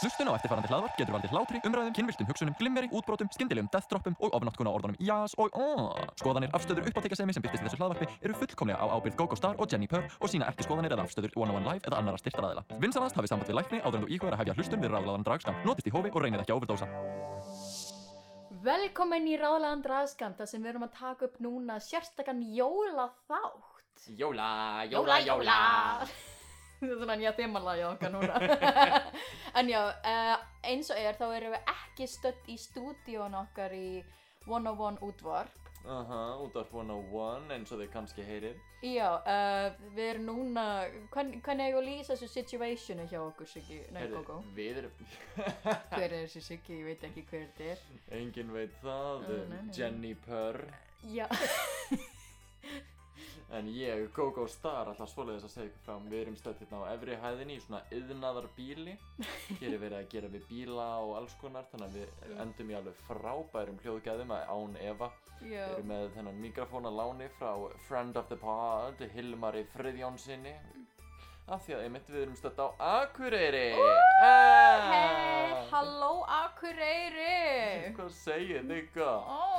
Hlustun á eftirfarandi hlaðvarp getur valdið hlátri, umræðum, kynviltum hugsunum, glimmeri, útbrotum, skyndilegum deathtroppum og ofnáttkuna orðunum jás og oh. Skoðanir, afstöður, uppáttekasemi sem byrtist í þessu hlaðvarpi eru fullkomlega á ábyrgð GóGó Star og Jenni Purr og sína ekki skoðanir eða afstöður One on One Live eða annara styrtaraðila. Vinsanast hafið samband við lækni áður en þú íhugar að hefja hlustun við ráðlaðan dragskam. Notist í hófi og reynið ekki að overdósa. Velkomin í Ráðlegan Draðskam þar sem við erum að taka upp núna sérstakann jóla þátt. Jóla, Það er svona nýja þemalega okkar núna. en já, uh, eins og er þá erum við ekki stödd í stúdíón okkar í 101 útvarp. Aha, útvarp 101 eins og þið kannski heyrir. Já, uh, við erum núna, hvern, hvernig hefur lýsa þessu situationu hjá okkur, Siggi? Nei, Gógó. Við erum... Hver er þessi Siggi? Ég veit ekki hver þetta er. Engin veit það, Ó, nei, nei. Jenny Purr. Já, En ég, GóGó Star, alltaf svoleiðis að segja ykkur frá. Við erum stödd hérna á efri hæðinni í svona yðnaðar bíli Hér er verið að gera við bíla og alls konar Þannig að við endum í alveg frábærum hljóðgæðum að án Eva. Við erum með þennan mikrofón að láni frá Friend of the Pod, Hilmari Friðjónsinni Af því að einmitt við erum stödd á Akureyri. Ah! Hei, halló Akureyri! Hvað segir þig gott?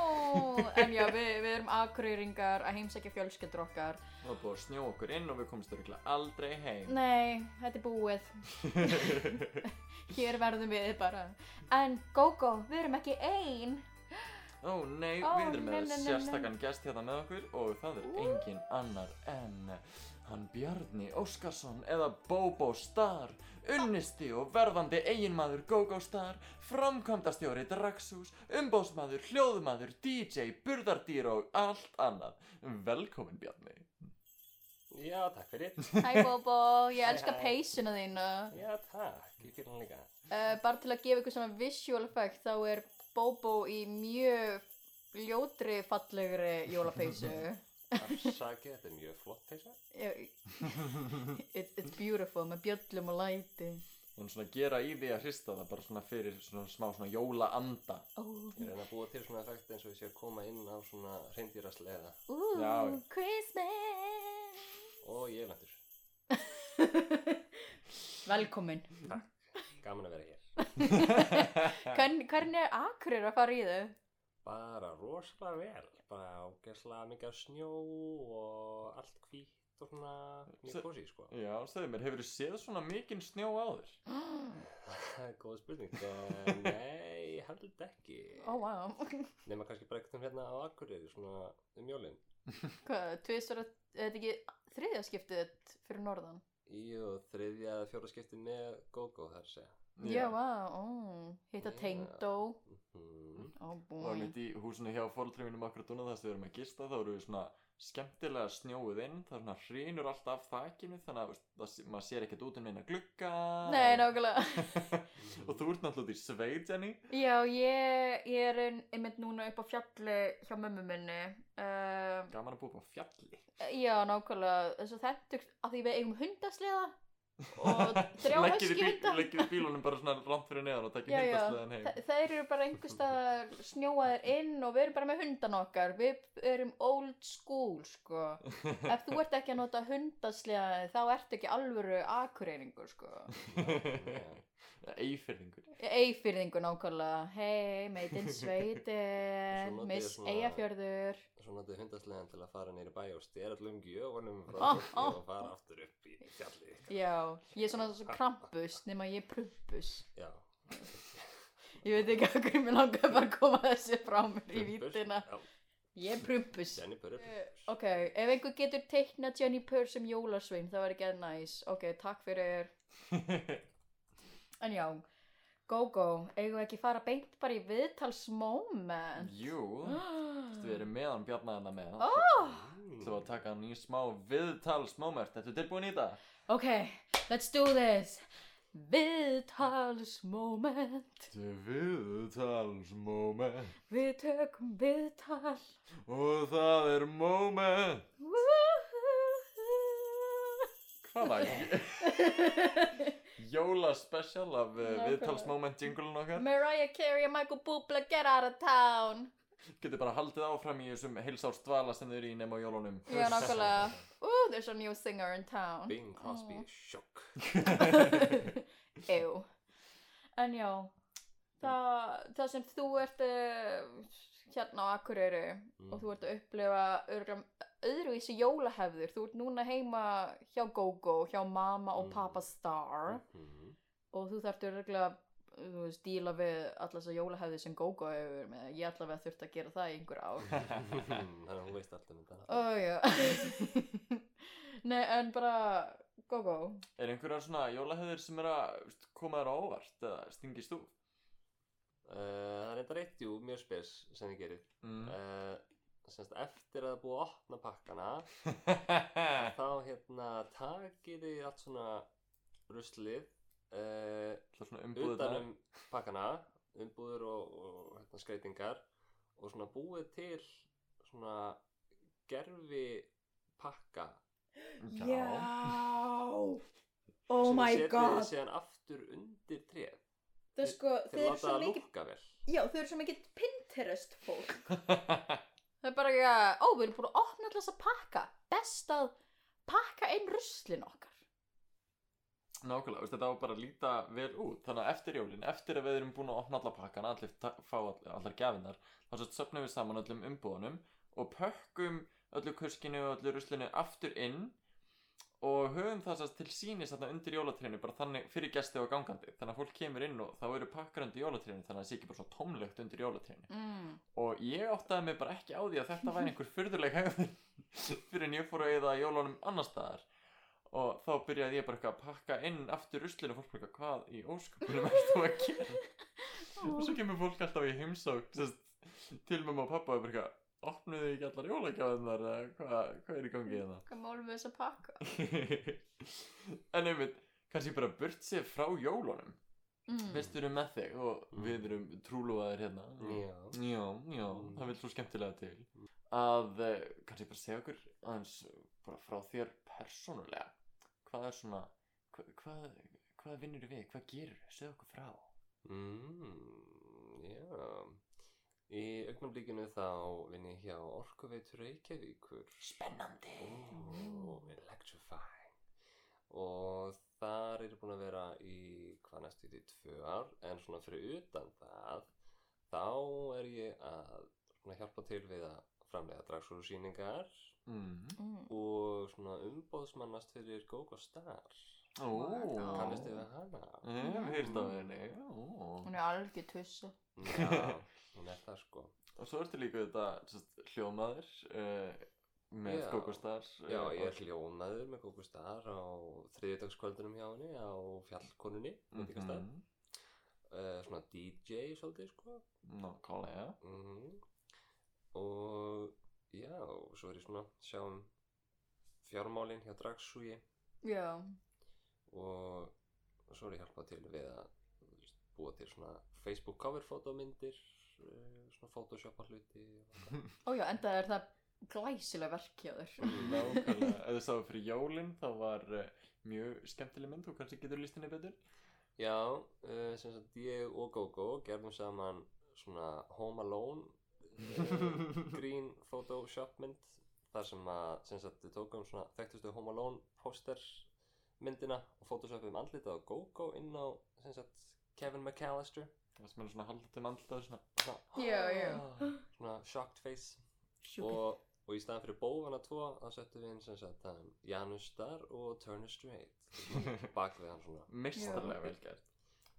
En já, við, við erum akureyringar að heimsækja fjölskyldur okkar. Það var búið að snjó okkur inn og við komumst örugglega aldrei heim Nei, þetta er búið. Hér verðum við bara. En Gógó, við erum ekki ein. Ó nei, Ó, við erum nei, með nei, nei, sérstakann gest hérna með okkur og það er engin annar en hann Bjarni Óskarsson eða Bobo Star, unnisti og verðandi eiginmaður GóGó Star, framkvæmdastjóri Draxhús, umbóðsmaður, hljóðmaður, DJ, burðardýr og allt annað. Velkomin Bjarni. Já, takk fyrir. Hæ Bóbó, ég elska peysuna þína. Já, takk. Ég fyrir hann líka. Uh, bara til að gefa ykkur svona visual effect, þá er Bóbó í mjög ljótri fallegri jólapeysu. Afsakið, þetta er mjög flott peysa. It, it's beautiful, með bjöllum og læti. Hún svona gera í því að hrista það bara svona fyrir svona smá svona jólaanda. Oh. Ég reyna að búa til svona effekt eins og ég sé að koma inn á svona reyndýraslega. Ooh, Já. Christmas Og ég er nættur. Velkomin Gaman að vera hér. Hvern, Hvernig er Akureyri að fara í þau? Bara rosalega vel. Bara ágæslega mikið snjó og allt hvítt og svona mjög kósi, sko. Já, segðu mér, hefur þú séð svona mikinn snjó áður? Góð spurning. Eh, Nei, held ekki. Ó, wow Nefna kannski bara eitthvað hérna á Akureyri, svona um jólinn. Hvað, tvisar að, er þetta ekki þriðja skiptið fyrir norðan? Jú, þriðja eða fjóra skipti með GóGó þar segja. Já, ó, hitta tengdó. Mm. Ó, og búi mitt í húsinu hjá fóldri mínum akkurat núna þess að við erum að gista þá eru við svona skemmtilega snjóið inn það er svona hrýnur allt af þakinu þannig að veist, það, maður sér ekkert út um neina glugga. Nei, nákvæmlega. Og þú ert náttúrulega út í sveit Jenny. Já, ég, ég er ein- einmitt núna upp á fjalli hjá mömmu minni uh, gaman að búa upp á fjalli. Já, nákvæmlega. Þess að þetta að því við eigum hundasliða og leggið í bílunum bara svona rámt fyrir neðan og já. hundasleðan heim. Þa- Þeir eru bara einhver staðar snjóaðir inn og við erum bara með hundan okkar. Við erum old school, sko. Ef þú ert ekki að nota hundasliða þá ertu ekki alvöru akureyringur, sko eifirðingur Eifyrðingur nákvæmlega. Hei, meitinn sveitin Miss ég svona- Eyjafjörður. Svo notuðu hundaslegan til að fara neyri bæ og gjöfunum frá Ó, fólki ó. og fara aftur upp í fjallið. Já, ég er svona svo krampus nema ég er prumpus. Já. Ég veit ekki hvað mér langar bara að koma þessu frá mér í vítina Já, Ég er prumpus. Jenny Purr Eh, prumpus. Ok, ef einhver getur teiknað Jenny Purr sem jólasvein það var ekki að næs. Ok, takk fyrir En já, go go Eigum við ekki fara beint bara í viðtalsmoment? Jú við erum meðan bjarnaðina með? Oh, Mm. þú að taka hann í smá viðtalsmóment Þetta er tilbúin í það? Ok, let's do this. Viðtalsmoment. Viðtalsmoment. Við tökum viðtal. Og það er moment. Hvað var ég? Jólaspecial af uh, viðtalsmoment jingulun okkar. Mariah Carey og Michael Bublé get out of town. Getur bara haldið áfram í þessum heilsárs dvala sem þau eru í nema á jólunum. Já, nákvæmlega. Ooh, there's a new singer in town. Bing Crosby Oh. sjokk. Ew. En já, það, það sem þú ert uh, hérna á Akureyri Mm. og þú ert að upplifa öðrum, öðruvísi jólahefður. Þú ert núna heima hjá GóGó, hjá Mama og Mm. Papa Star Mhm. og þú þarft örgulega þú veist, díla við allar þessar jólahefði sem GóGó hefur með. Ég allavega þurft að gera það í einhver ár. Þannig að hún veist alltaf um þetta. Nei, en bara GóGó. Er einhverjar svona jólahöður sem er að koma þér á óvart eða stingist þú? Uh, það er eitthvað reitt, jú, mjög spes sem þið gerir. Mm. Uh, semst, eftir að það er búið að opna pakkana, þá hérna takið þið allt svona ruslið uh, Það er svona umbúðið utan um pakkana, umbúður og, og hérna, skreitingar og svona búið til svona gerfi pakka Oh sem my þið setið god. síðan aftur undir Það er sko, þið það vel. já, þið eru svo mikið Pinterest fólk. Það er bara ekki að, ó, við erum búin að opna alltaf þessa pakka. Best að pakka inn ruslin okkar. Nákvæmlega, þetta á bara að líta vel út Þannig að eftir jólin, eftir að við erum búin að opna alla pakkana Allir fá all, allar gjafinnar Þá svo söfnum við saman öllum umbúðunum Og pökkum öllu kurskinu og öllu ruslinu aftur inn Og höfum það til sínis þarna undir jólatrénu Bara þannig fyrir gesti og gangandi Þannig að fólk kemur inn og þá eru pakkar undir jólatrénu Þannig að það sé ekki bara svona tómlegt undir jólatrénu Mm. Og ég áttaði mig bara ekki á því að þetta væri einhver furðuleg hegðun Fyrir en ég fór að eða jólunum annar staðar Og þá byrjaði ég bara eitthvað að pakka inn aftur ruslinu og fólk bara hvað í ósköpunum ert þú að gera? Og svo kemur fólk alltaf í heimsók til mamma og pappa og bara eitthvað, opnuðu ekki allar jólagjáðunar eða hvað, hvað er í gangi hérna? Hvað málum við þessa pakka? en einmitt, kannski bara burt sér frá jólunum. Mm. Veist við erum með þig og við erum trúlúaðir hérna. Já. Já, já, Mm. það vil svo skemmtilega til að eh, kannski bara segja okkur aðeins bara frá þér persónulega hvað er svona hvað, hvað, hvað vinnur við, hvað gerur segja okkur frá Mm, já. Í augnablikinu þá vinn ég hjá Orkuveitur Reykjavíkur. Spennandi Ó, electrifying. Og þar er ég búin að vera í hvað næstu í tvö ár, en svona fyrir utan það, þá er ég að hjálpa til við að framlega dragsúrusýningar mm. Mm. og svona umbóðsmannast fyrir GóGó Star. Ó, Wow. Kannist þið við hana? Ég hef heyrt af henni ó. Hún er algjör tussa. Já, hún er það sko. Og svo ertu líka þetta hljómaður uh, með Já. Kókostar Já, ég er hljónaður með GóGó Star á þriðjudagskvöldunum hjá henni á fjallkonunni, mm Uh, svona DJ svolítið sko. Nákvæmlega Mm Og já, og svo er ég svona að sjá um fjármálin hjá Dragsúi Já. og svo er ég hjálpað til við að búa til svona Facebook cover fotomyndir uh, svona photoshopa hluti og Ó já, enda er það glæsileg verk hjá þér. Nákvæmlega, ef þú sáðu fyrir jólinn þá var uh, mjög skemmtileg mynd, þú kannski getur líst henni betur. Já, uh, sem sagt ég og Gogo gerðum saman svona Home Alone uh, green photoshop mynd þar sem að sem sagt við tókum svona þekktustu Home Alone poster myndina og photoshopum andlitað á Gogo inn á sem sagt Kevin McAllister Það sem er svona haldið til andlitaður svona svona, Já, já. svona shocked face Sjúk. og, og í staðan fyrir bófana tvo þá settum við inn sem sagt um, Janus Star og Turner Straight bak við hann svona mistarlega Já. vel gert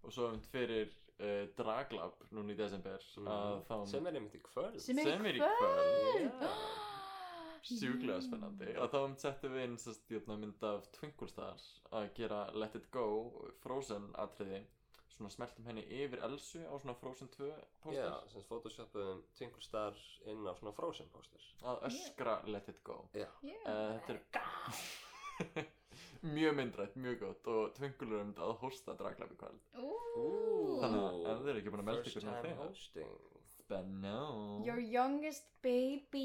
og svo um fyrir uh, draglab núna í desember Mm. sem er einmitt í kvöld Sem er í kvöld Já. sjúklega spennandi og þá um settum við inn sérst jötna mynd af Twinkle Star að gera Let It Go Frozen atriði svona smeltum henni yfir Elsu á svona Frozen 2 Já, póster sem sagt photoshopum Twinkle Star inn á svona Frozen poster að öskra Let It Go. Já, Já. uh, þetta er mjög myndrætt, mjög gott og Twinkle er um að hosta draglab í kvöld. Ú. Þannig að ef þið eru ekki búin að melda First ykkur með time hosting. Spenná Your youngest baby.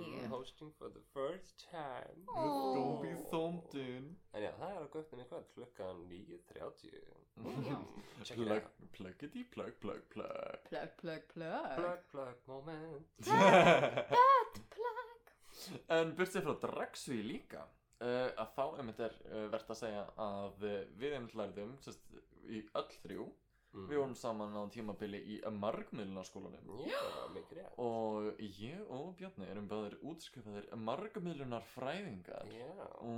Mhm, Hosting for the first time. Don't be Ó. something En já, það er á göttinni í kvöld klukkan 9.30 Já. Check it Plug, out pluggity, plug, plug, plug Plug, plug, plug. Plug, plug, moment Plug. En burtsið frá Dragsví líka uh, að þá einmitt er uh, verðt að segja að uh, við einmitt lærðum í öll þrjú Mm. Við vorum saman á tímabili í margmiðlunarskólanum. Rétt. Og ég og Bjarni erum báðir útskrifaðir margmiðlunar fræðingar Já, Ó.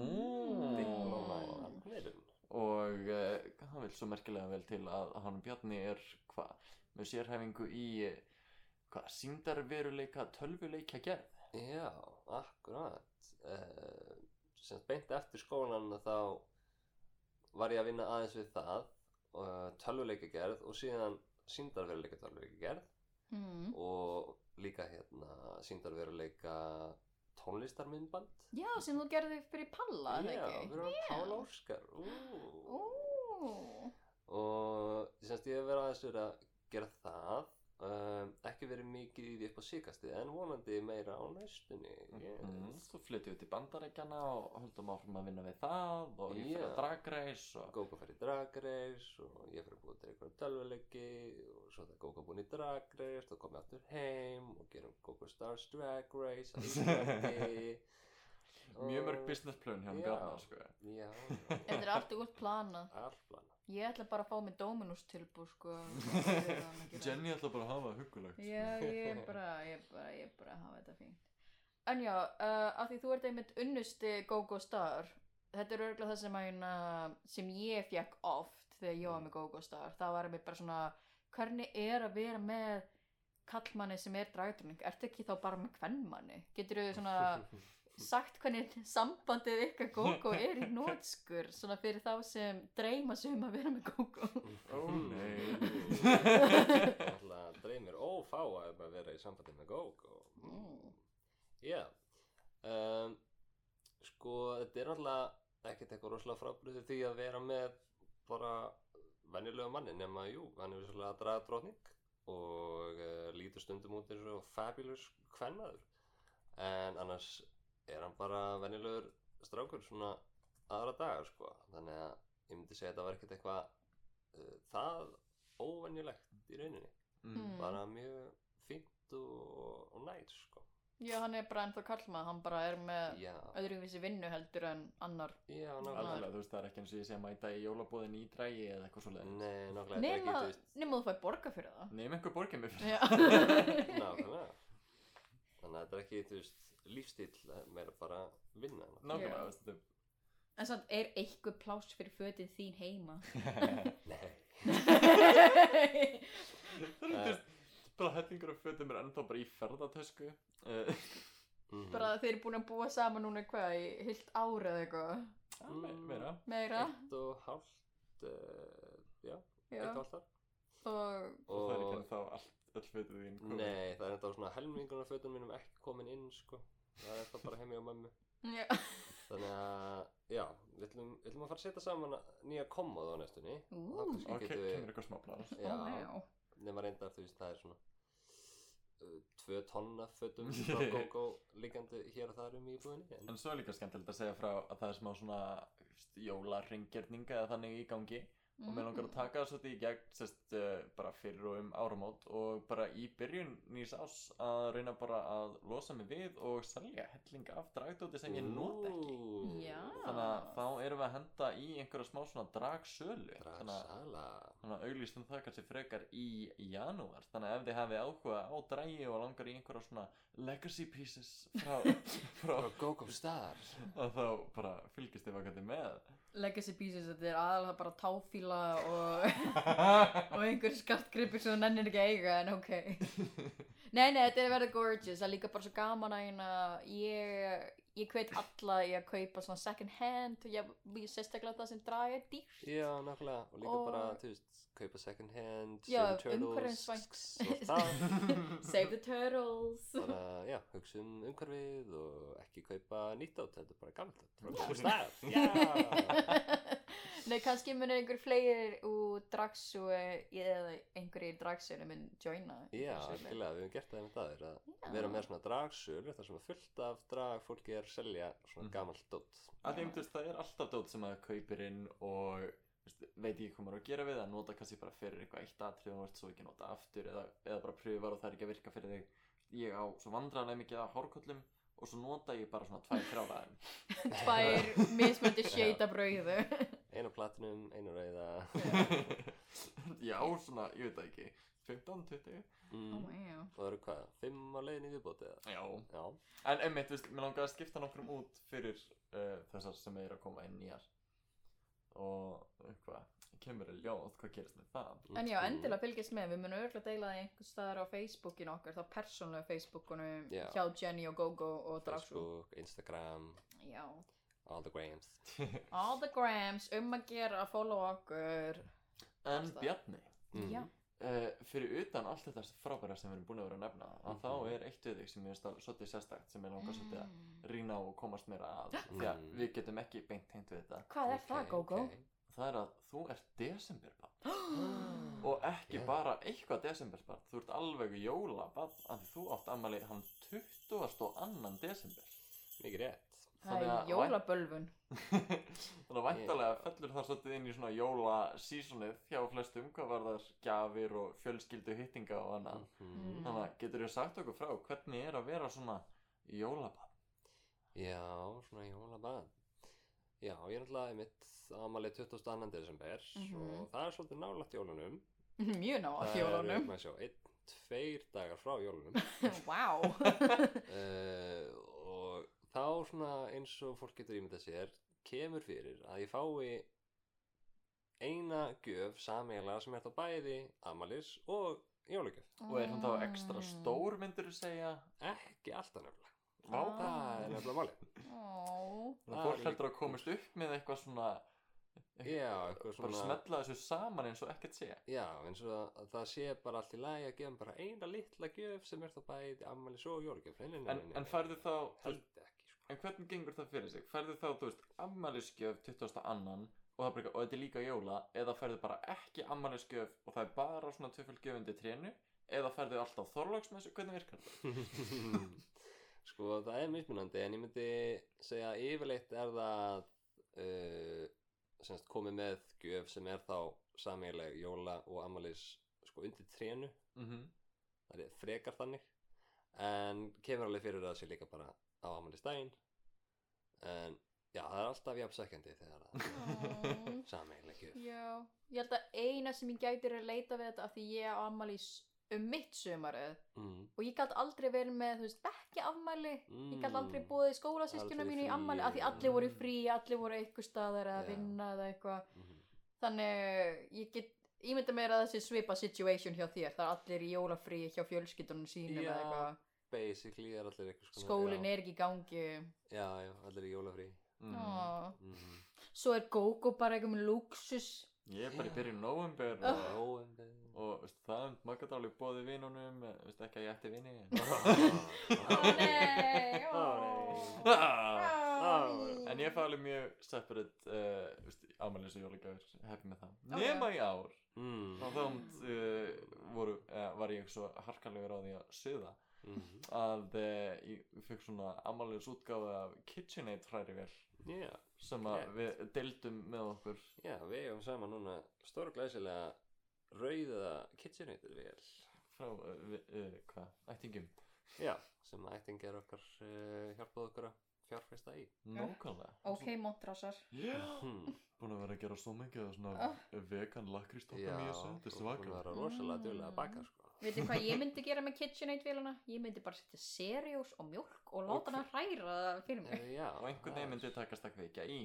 diplóma í markmiðlun og uh, það vil svo merkilega vel til að hann Bjarni er hvað, með sérhæfingu í eh, síndarveruleika tölvuleika gerð. Já, akkurat. Uh, beint eftir skólan þá var ég að vinna aðeins við það uh, tölvuleikagerð og síðan síndarveruleika tölvuleikagerð mm. og líka hérna síndarveruleika tónlistarmyndband Já, sem þú gerði fyrir Palla, eða Já, ekki? við erum Pál Óskar Ú. Ó, og semst ég hef verið aðeins verið að gera það um, ekki verið mikið í því upp á síkasti en vonandi meira á næstunni yes. mm. Svo flyttum við til bandarækjana og höldum áfram að vinna við það og ég fyrir að dragreis og Gógo fer í Drag Race og ég fer að búið til einhverjum tölvuleiki og svo þegar Gógo búin í Drag Race þá kom ég aftur heim og gerum Gógo Stars Drag Race á Íslandi mjög mörg business plan Já. Bjarnar sko. Já, þetta er allt út planað. allt plana Ég ætla bara að fá mig Dominus tilbúr, sko. Jenny ætla bara að hafa það huggulegt Já, ég er bara, ég er bara, ég er bara að hafa þetta fínt. En já, uh, af því þú ert einmitt unnusti GóGó Star, þetta er örgulega það sem, að, hérna, sem ég fekk oft þegar ég var með GóGó Star. Það var einmitt bara svona, hvernig er að vera með kallmanni sem er dragdröning? Ertu ekki þá bara með kvennmanni? Getur þú svona sagt hvernig sambandið ykkar GóGó er í nótskur, svona fyrir þá sem dreyma sig um að vera með GóGó? Ó nei. Alltaf dreymir ófáa um að vera í sambandi með Gógo Mm. Já. Um, Sko, þetta er náttúrulega ekkert eitthvað rosalega frábriðið því að vera með bara venjulega manni nema, jú, hann er vissulega að draga drótning og uh, lítur stundum út eins og fabulous kvennaður en annars er hann bara venjulegur strákur svona aðra dagar sko? Þannig að ég myndi segja að þetta var ekkert eitthvað uh, það óvenjulegt í rauninni. Mm. bara mjög fínt og, og næs sko. Já, hann er bara ennþá kallmann, hann bara er með já, öðruvísi vinnu heldur en annar já, nákvæmlega. Þú veist, það er ekki eins og ég sé að mæta í jólabóðin í drægi eða eitthvað svo leiðis Nei, nákvæmlega, þetta er ekki, þú veist, nema þú fæ borga fyrir það. Nefn einhver borgið mig fyrir Já. nákvæmlega. Þannig að þetta er ekki, þú veist, lífstíl, meira bara vinna Nákvæmlega, veist þetta en samt er eitthvað pláss fyrir fötið þín heima? Nei. Það er þú veist, bara hellingur af fötum er ennþá bara í ferðartösku Mhm. bara þeir eru búin að búa saman núna hvað í heilt ára eða eitthvað. Me- Meira. Meira. Eitt og hálft, uh, já, Já. eitt og hálft þar og Og það er ekki ennþá allt, öll fötið þín komin. Nei, það er enda svona helmingun af fötum mínum ekki komin inn, sko. Það er það bara heimi á mömmu. Já, Þannig að, já, við ætlum, við ætlum að fara að setja saman nýja kommóð á næstunni. Ú. Ok, kemur eitthvað smá plás Já, nema reyndar þú veist það er svona uh, tvö tonna fötum frá GóGó líkandi hér og þar um í íbúðinni en, En svo er líka skemmtilegt að segja frá að það er smá svona jólarringgerninga eða þannig í gangi og mér langar að taka það svolítið í gegn sest, uh, bara fyrir og um áramót og bara í byrjun nýs ás að reyna bara að losa mig við og selja hellinga af dragdóti sem ég nota ekki. Já. þannig að þá erum við að henda í einhverja smá svona dragsölu. Dragsala. Þannig að auglýstum það kannski frekar í janúar. Þannig að ef þið hafið áhuga á drægi og langar í einhverja svona legacy pieces frá, frá Frá GóGó Star. að þá bara fylgist þið vakandi með legacy pieces, þetta er aðalega bara táfíla og, og einhver skartgripur sem þú nennir ekki að eiga en ok nei, nei, þetta er verið gorgeous. Það er líka bara svo gaman að hérna, ég, ég hveit alla í að kaupa svona second hand ég, ég sérstaklega það sem draga er dýrt. Já, nákvæmlega. Og líka Og- bara, þú veist, kaupa second hand Já, save turtles umhverfisvænt. og það. Save the turtles. Bara, já, hugsa um umhverfið og ekki kaupa nýtt át, þetta er bara gammalt át. Frá GóGó Star Já nei, kannski munir einhver fleiri úr dragsu eða einhverjir dragsölu mun joina Já, algjörlega, við hefum gert það það er að vera með svona dragsölu þar sem er fullt af drag fólki er að selja svona gamalt dót. Að því þú veist það er alltaf dót sem að kaupir inn og veist, veit ekki hvað maður að gera við það nota kannski bara fyrir eitthvað eitt atrið og ert svo ekki að nota aftur eða, eða bara pröfar og það er ekki að virka fyrir þig. Ég á svo vandræðanlega mikið af hárkollum og svo nota ég bara svona tvær þrjáðaðum tvær mismöndi af brauðu einu platinum, einu rauða Já, svona, ég veit það ekki 15, 20 mm. Oh það eru hvað, fimm á leiðin í viðbóti eða? Já Já, En einmitt, veist, mér langaði að skipta nokkrum út fyrir uh, þessar sem er að koma inn nýjar Og hvað, kemur í ljóð, hvað gerist með það? En já, endilega fylgjast með, við munum örgulega deila það einhvers staðar á Facebookin okkar, þá persónlega Facebookunum Já. hjá Jenny og Gogo og Dragsú. Facebook, Instagram, Já. All the grams All the grams, um að gera að follow okkur. En. Bjarni, mm. Uh, fyrir utan allt þetta frábæra sem við erum búin að vera að nefna að Mhm. þá er eitt við þig sem ég veist svolítið sérstakt sem ég langar svolítið að rýna á og komast meira að því að Mm. við getum ekki beint tengt við þetta Hvað er það, Ok, Gogo? ok. það er að þú ert desemberbarn og ekki Já. bara eitthvað desemberbarn þú ert alveg jólabarn af því þú átt ammali hann 20. og annan desember Mikið rétt Það er að- jólabölvun. þannig að væntalega fellur það svolítið inn í svona jólasísonið hjá flestum hvað var þar gjafir og fjölskyldu hittinga og annað Mhm. þannig að getur þið sagt okkur frá hvernig er að vera svona jólabarn Já, svona jólabað Já, ég er náttúrulega mitt ámalið 22. desember Mhm. og það er svolítið nálægt jólunum Mjög ná að Það eru, jólunum. maður sjá, einn, tveir dagar frá jólunum Vá. uh, og þá svona eins og fólk getur ímyndað sér kemur fyrir að ég fái eina gjöf sameiginlega sem er þá bæði amalis og jólagjöf. Og er hún þá ekstra stór myndir þú segja? Ekki alltaf nefnilega. Vá, Ah. það er nefnilega máli Ó. Þannig að fólk heldur að komast upp með eitthvað svona já, eitthvað bara svona smetla þessu saman eins og ekkert sé. Já, eins og að það sé bara allt í lagi að gefa bara eina litla gjöf sem er þá bæði amalis og jólagjöf. Nei, nei, nei, en, en færðu þá en hvernig gengur það fyrir sig færðu þá, þú veist, ammælisgjöf 20. annan og, það eitthvað- og þetta er líka jóla eða færðu bara ekki ammælisgjöf og það er bara svona tvöfölgjöf undir trénu eða færðu alltaf þorlagsmessu hvernig virkar það? sko það er mismunandi en ég myndi segja að yfirleitt er það uh, semst komið með gjöf sem er þá sameiginleg jóla og amalis sko undir trénu Mm það er frekar þannig en kemur alveg fyrir að það sé líka bara á amalistægin en já það er alltaf jafnsækjandi þegar það sameiginleg gjöf. Já, ég held að eina sem ég gæti er að leita við þetta af því ég á ammæli s- um mitt sumarið. Mm. og ég gæti aldrei verið með, þú veist, ekki afmæli. Ég gæti aldrei Mm. búið skólasískjuna Aldrei mínu í frí, ammæli af því allir voru í frí, allir voru eitthvað staðar að vinna eða eitthvað. Mhm. þannig ég get ímynda mér að þessi svipa situation hjá þér, það er allir í jólafrí hjá fjölskyldunum sínum eða eitthvað basically er allir eitthvað svona skólinn er ekki í gangi já, já, allir í jólafrí mm. Mm. svo er GóGó bara eitthvað með luxus ég er bara í byrjun november Oh. og, og veist, það er alveg bóði vinunum eh, ekki að ég ætti vini en... ó nei. En ég fæ alveg mjög separate uh, veist, ámælis og jólagjafir hefði með það. Nema í ár mm. þá þá uh, voru, uh, var ég svo harkalegur á því að suða Mhm. að uh, ég fikk svona ámælis útgáfu af KitchenAid hrærivél Já, sem að Rétt. við deildum með okkur já, við hefum saman núna stóra glæsilega rauða KitchenAid vel frá, uh, uh, hvað, ættingum Já, sem ættingar okkar uh, hjálpaði okkur að fjárfesta í Nákvæmlega ok, montrásar Já, hmm. búin að vera að gera svo mikið af svona Ah. vegan lakristoppa Já, í þessu, þetta er þú búin að svakar vera rosalega Mm. duglega að baka sko. Veitir hvað ég myndi gera með KitchenAid vélina ég myndi bara setja seriós og mjölk og láta hana hræra það fyrir mig. Uh, Já, og einhvern veginn myndi takast að kveikja í.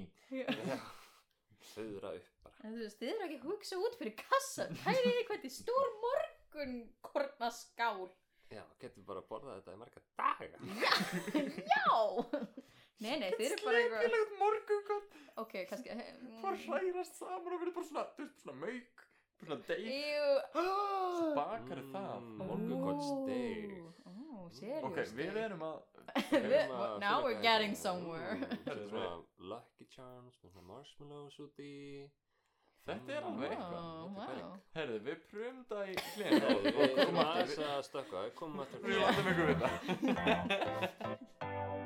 Þauðra upp bara. En þú veist, þið eru ekki að hugsa út fyrir kassa. Pælið þið er stór morgun korna skál Já, getur bara að borða þetta í marga daga. Já. Nei, nei, þið eru bara eitthvað Slepilegt morgungott Ok, kannski Hvað hrærast saman og verður bara svona, svona bara svona deig Jú. Svo bakar Mm. það Morgunkotssteik. Ó, seriós Ok, við erum að að now we're eitthvað getting somewhere. Þetta Heyrðu, svona Lucky Charms marshmallows út í. Þetta er alveg eitthvað. vá. berg. Herðu, við pröfum það í Við og komum að stökka, komum aftur Við látum ykkur við það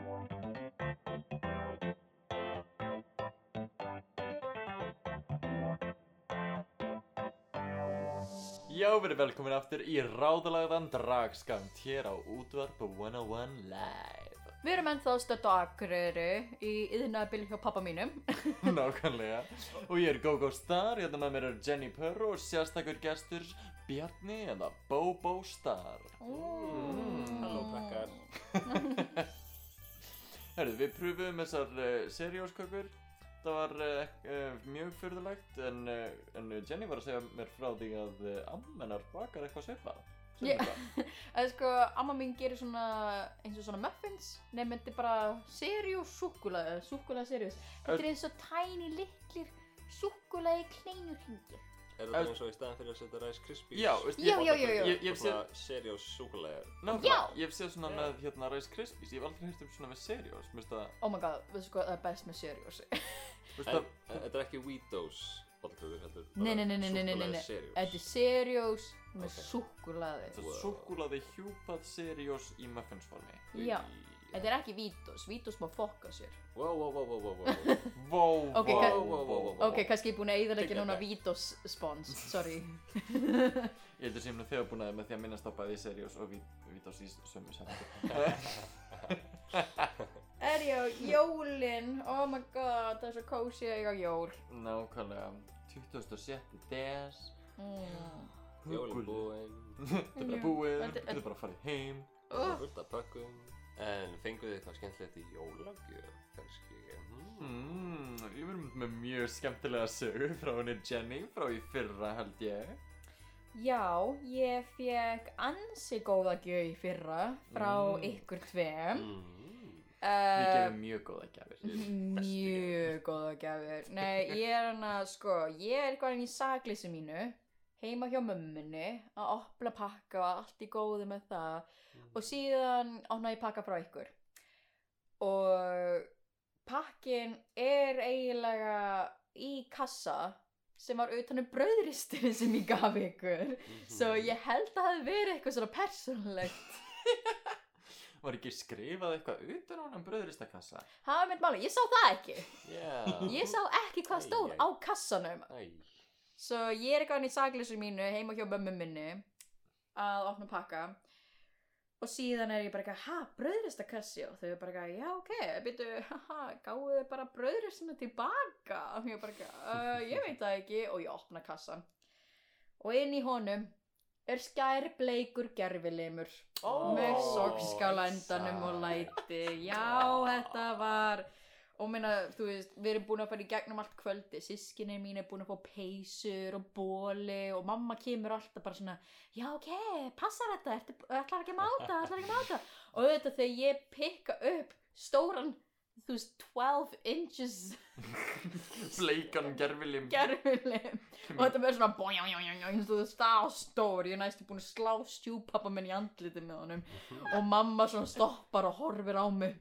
Já, við erum velkomin aftur í ráðalagðan dragskamt hér á útvarp 101 Live Við erum ennþá stödd á Akureyri í yðnaðabili hjá pappa mínum. Nákvæmlega. Og ég er GóGó Star, hérna með mér er Jenny Purr og sérstakur gestur Bjarni eða Bobo Star. Mm. Halló, krakkar. Herru, við pröfum þessar uh, serióskökur. Það var uh, mjög fyrðulegt en, uh, en Jenny var að segja mér frá því að ammennar bakar eitthvað svipað. Það er sko, amma mín gerir svona eins og svona muffins Nefn þetta er bara seriós súkkulaði, súkkulaði seriós Þetta er eins og tæni litlir súkkulaði kleinur hringir Er það bara eins og í staðan fyrir að setja Rice Krispies? Já, veist, Já, ég, já, já, já. Ég, ég hef séð, seriós súkulegar. nákvæmlega, Já. ég hef séð svona Já. með hérna Rice Krispies, ég hef aldrei heyrt um svona með seriós, mér finnst það, Oh my god, veistu sko, það er best með það, en þetta er ekki Weedos bollkökur, heldur Nei, nei, nei, nei, nei, nei, nei, nei. Seriós. Þetta er seriós með er súkkulaði hjúpað seriós í muffinsformi. Já. Þetta er ekki Vítos, Vítos má fokka sér Wow, wow, wow, wow, wow, wow. Vó, Ok, vó, ka- vó, vó, vó, vó. Ok, kannski ég er búin að eyðalegja Take núna. Vítos spons, sorry Ég heldur sem nú þegar búin að með því að minnast á bæði seriós og vítós í sömu sem. Er ég á jólin, oh my god, það er svo kósi að eiga jól Nákvæmlega, 27. des, mm. Jólin búinn. þetta er bara búið, Þetta- er bara að fara heim. Það er fullt af pökkum. En fenguð þið eitthvað skemmtilegt í jólagjöf, kannski? Mm. Mm, ég verðum með mjög skemmtilega sögu frá henni Jenny frá í fyrra held ég. Já, ég fekk ansi góða gjöf í fyrra frá Mm. ykkur tveim Mm. Við uh, gefum mjög góða gjafir. Mjög góða gjafir Nei, ég er hann að sko Ég er eitthvað hann í sakleysi mínu Heima hjá mömmunni Að opna pakka og allt í góðu með það. Og síðan opna ég pakka frá ykkur. Og pakkin er eiginlega í kassa sem var utan um brauðristinu sem ég gaf ykkur. Mhm. Svo ég held að það hefði verið eitthvað svona persónlegt Var ekki skrifað eitthvað utan á hann bröðristakassa? Er mitt máli, ég sá það ekki. Já. Ég sá ekki hvað stóð á kassanum. Æ. Svo ég er eitthvað hann í sagleysu mínu heima hjá mömmu minni að opna pakka. Og síðan er ég bara eitthvað, ha, brauðristakassi? Og þau er bara eitthvað, já ok, byrju, haha, gáðu þau bara brauðristinu tilbaka? Og ég er bara eitthvað, uh, ég veit það ekki. Og ég opna kassan og inn í honum er skærbleikur gerfilimur Ó, með sogskála endanum og læti. Já, þetta var og minna, þú veist, við erum búin að fara í gegnum allt kvöldi, sískinni mín er búin að fá peysur og bóli og mamma kemur alltaf bara svona já ok, passar þetta, ertu, ætlar ekki að máta ætlar ekki að máta? Og auðvitað þegar ég pikka upp stóran þú veist, 12 inches Bleikan gerfilim. gerfilim og þetta verður svona bójánjánjánján eins og það stá stór. Ég er næstu búin að slá stjúpappa minn í andliti með honum. Og mamma svona stoppar og horfir á mig.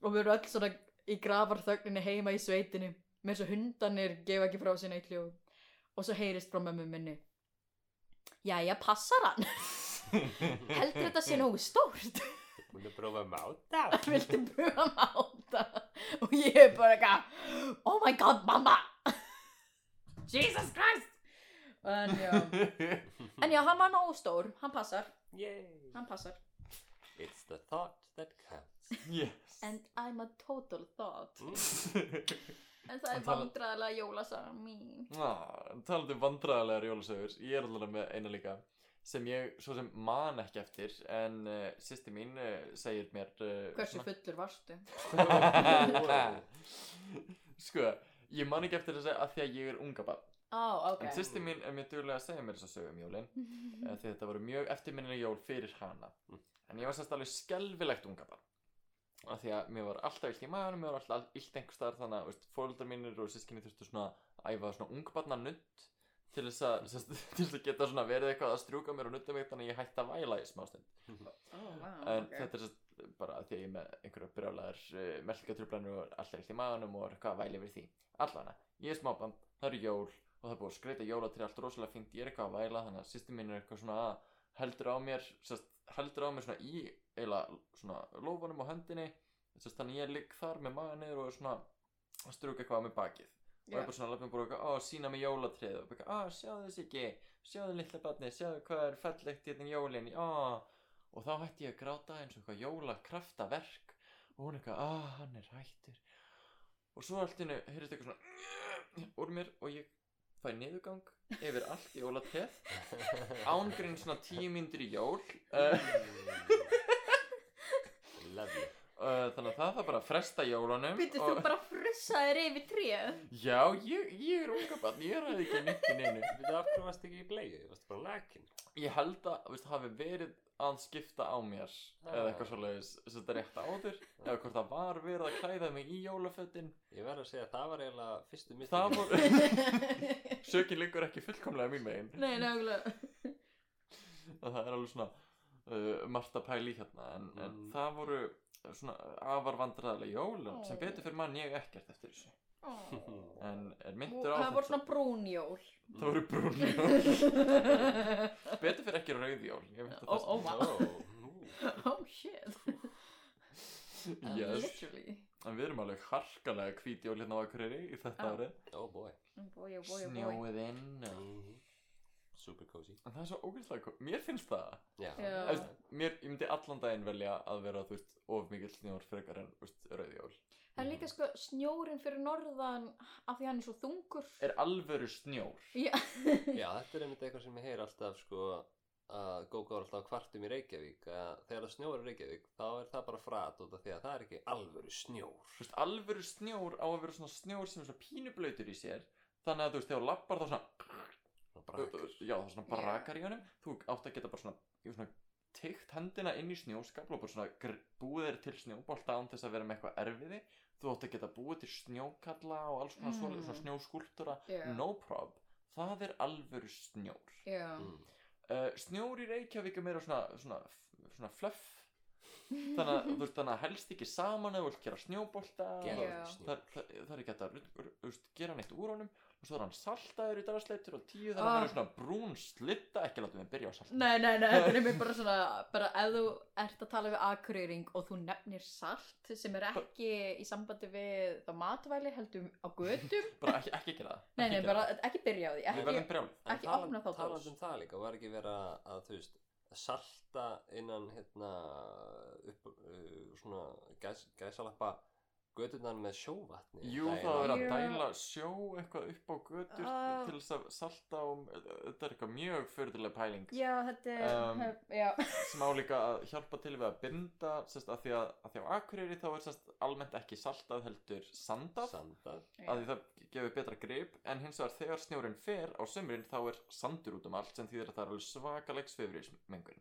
Og við erum öll svona í gravarþögninni heima í sveitinni með þess að hundanir gefa ekki frá sinna í kljóð og svo heyrist frá mömmu minni Jæja, passar hann? Heldur þetta sé nógu stórt? Að prófa að máta. Viltu pröfa að máta? Og ég er bara eitthvað Oh my god, mamma Jesus Christ En já En já, hann var nógu stór, hann passar Yay. Hann passar It's the thought that counts. yes. And I'm a total thought Mm. En það er tala- vandræðilega jólasagan mín Ah, talandi um vandræðalegar jólasögur, ég er alveg með eina líka sem ég svo sem man ekki eftir en uh, sýsti mín uh, segir mér uh, Hversu fullur varstu? Sko, ég man ekki eftir þess að því að ég er unga barn Á, ok En sýsti mín er mjög duglega að segja mér þess að sögum jólin mm. Því þetta voru mjög eftirminnileg jól fyrir hana Mm. En ég var sérst alveg skelfilegt unga barn af því að mér var alltaf illt í maður mér var alltaf illt einhver staðar þannig að fóreldrar mínir og sískinni þurftu svona að æfa svona ungbarna nutt til þess að, sérst, til þess að geta svona verið eitthvað að strjúka mér og nutta mig þannig að ég hætti að væla í smástund Ó, vá, en ok. þetta er sérst bara því að ég er með einhverja brjálæðar uh, melkatrublanur og alltaf illt í maðunum og er eitthvað að væla yfir því allana, ég er smábann, það eru jól og það er búið að skreita jólatri allt rosalega fínt ég er eitthvað að væla þannig að sýsti mín er eitthvað svona að heldur á mér sérst, heldur á mér svona í eila svona lófanum á höndinni sérst, þannig ég ligg þar með maga niður og er svona að strúka eitthvað á mig bakið. Og Já. eitthvað svona löpum bara eitthvað, á, sína mig jólatrið og eitthvað, á, sjáðu þess ekki sjáðu litla barni, sjáðu hvað er fallegt hérna í jólin, á og þá hætti ég að gráta eins og eitthvað jólakraftaverk og hún eitthvað, að hann er hættur. Og svo allt í hennu heyrist eitthvað svona úr mér og ég fæ niðurgang yfir allt jólateð ángrín svona tíu mínútur í jól. Uh, Lovely. uh, þannig að það þarf bara að fresta jólunum Býttu þú og- bara frussaðir yfir tréð? Já, ég, ég er unga barn, ég ræði ekki nýtt í neinu. Við af hverju varst ekki í bleiðu, varst bara lakin. Ég held að, veist, hafi verið að skipta á mér eða eitthvað þess að þetta rétt áður eða hvort það var verið að klæða mig í jólafötin. Ég verð að segja að það var eiginlega fyrstu mitt Það voru, sökin liggur ekki fullkomlega mín megin. Nei, nákvæmlega. Og það er alveg svona uh, margt að pæla í hérna en, en Mm. það voru svona afar vandræðilega jól Ó. sem betur fyrir mann ég ekkert eftir þessu Ó. en er myndur á Það voru svona brúnjól það voru brún jól betur fyrir ekki rauð jól ég veit að Ó, það ó, vá. Nú, Oh shit yes. Literally en við erum alveg harkalega hvít jól hérna á Akureyri í þetta Já. árið Oh boy Boy, oh boy, oh boy snjóið inn Mhm. Super cozy. En það er svo ógeðslega ko- mér finnst það. Já, Já. Þú veist, mér, ég myndi allan daginn velja að vera þú veist, of mikill snjór frekar en þú veist, rauð jól. Það er líka sko snjórin fyrir norðan af því hann er svo þungur. Er alvöru snjór. Já, Já, þetta er einmitt eitthvað sem ég heyr alltaf sko að Gógó er alltaf að kvartum í Reykjavík að þegar það snjóar í Reykjavík þá er það bara frat út af því að það er ekki alvöru snjór. Þú veist, alvöru snjór á að vera svona snjór sem er svona pínublautur í sér þannig að þú veist, þegar þú lappar þá svona Það brakar já, það svona brakar í honum. Þú átt að geta bara svona, svona teikt hendina inn í snjóskapl og bara svona búið þér til snjóbolta án þess að vera með eitthvað erfiði. Þú átt að geta búið til snjókalla og alls konar Mm. mm. svona snjóskúltúra Já. no prob, það er alvöru snjór. Já. Mm. uh, snjór í Reykjavík er meira svona, svona, svona fluff. Þannig að, þú veist, þannig að helst ekki saman eða þú vilt gera snjór. það, það, það er ekki hægt að gera neitt úr honum og svo er hann saltaður í dagasleitur og tíu þannig að Ah. hann er svona brún slitta ekki látum við byrja á salta Nei, nei, nei, þetta er mér bara svona bara ef þú ert að tala við akureyring og þú nefnir salt sem er ekki í sambandi við það matvæli heldur á götum. Bara ekki, ekki gera það. Nei, ekki nei, bara ekki byrja á því ekki, ekki talan- opna þá talandi um það líka, var ekki vera að þú veist salta innan hérna upp uh, svona gæs, gæsalappa göturnar með sjóvatni Jú, daginn það er að dæla sjó eitthvað upp á götur Ah. til þess að salta og þetta er eitthvað mjög förðulega pæling. Já, þetta er Um, Já, sem á líka að hjálpa til við að binda sérst, að, því að, að því á Akureyri þá er sérst, almennt ekki saltað heldur sandað. Sandað. Að því það gefur betra grip en hins vegar þegar snjórinn fer á sömurinn þá er sandur út um allt sem þýðir að það er alveg svakaleg mikið.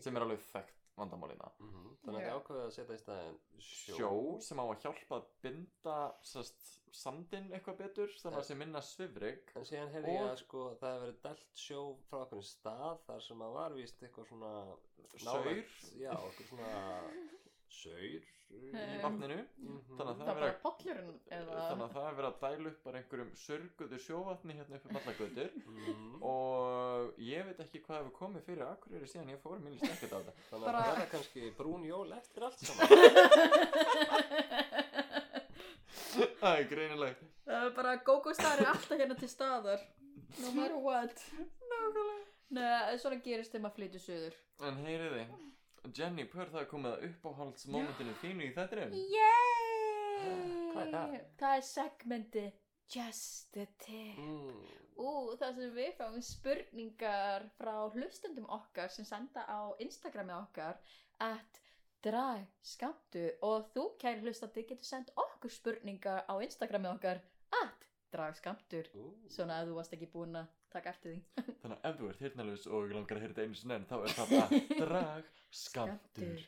sem er alveg þekkt vandamálina Mhm. Þannig að Já. þið ákveðið að setja í staðin sjó, sjó sem á að hjálpa að binda sérst, sandinn eitthvað betur þannig að það sé minna svifrig En síðan heyrði ég að sko það hefur verið dælt sjó frá okkur stað þar sem að var víst eitthvað svona Saur? Já, eitthvað svona saur í Um, vatninu. Mhm. þannig að það það er er pollurinn eða þannig að það er verið að dæla upp bara einhverjum sörguðu sjóvatni hérna upp í allagötur Mhm. og ég veit ekki hvað hefur komið fyrir. Akureyri síðan ég fór mínist ekkert á þetta? Þannig að Bara- það verða kannski brún jól eftir allt saman. Það er greinilegt. Það er bara Gogo Star er alltaf hérna til staðar. No matter what? Nákvæmlega. Nei, svona gerist þegar maður flytur suður. En heyriði Jenny Purr það er komið að uppáhaldsmomentinu þínu í þettinum Yay! Hvað er það? Það er segmenti Just the tip. Mm. Ú, það sem við fáum spurningar frá hlustendum okkar sem senda á Instagramið okkar at dragskamtu og þú kæri hlustandi getur sendt okkur spurningar á Instagramið okkar at dragskamtur svona að þú varst ekki búin að taka eftir því. Þannig að ef þú ert hirtnalaus og langar að þetta einu sinni enn þá er það bara drag skamtur.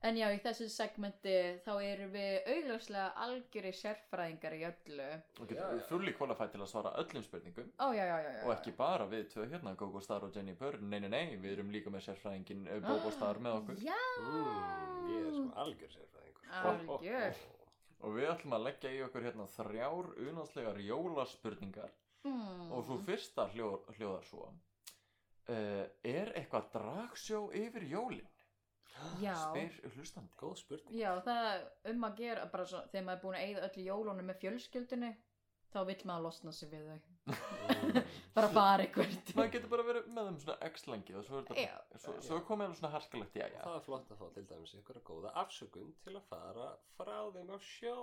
En já, í þessu segmenti þá erum við augljóslega algjöri sérfræðingar í öllu. Og getur já. fulli qualified til að svara öllum spurningum. Ó, já, já, já, já og ekki bara við tvö hérna Gogo Star og Jenny Purr nei, nei, nei, við erum líka með sérfræðingin uh, Bobo Star með okkur. Já. Mm, ég er sko algjör sérfræðingur. Algjör. og við ætlum að leggja í okkur hérna þrjár unanslegar jólaspurningar. Mm. og svo fyrsta hljó, hljóðar svo uh, er eitthvað dragsjó yfir jólin? Já. spyr hlustandi Góð spurning Já, það er um að gera bara svo, þegar maður er búin að eyða öllu jólunum með fjölskyldunni þá vill maður losna sig við þau bara fara eitthvað maður getur bara verið með þeim svona x lengi og svo er þetta Já. svo, svo er komið alveg svona harskalegt já, já Það er flott að fá til dæmis ykkur góða afsökun til að fara frá þeim á sjó.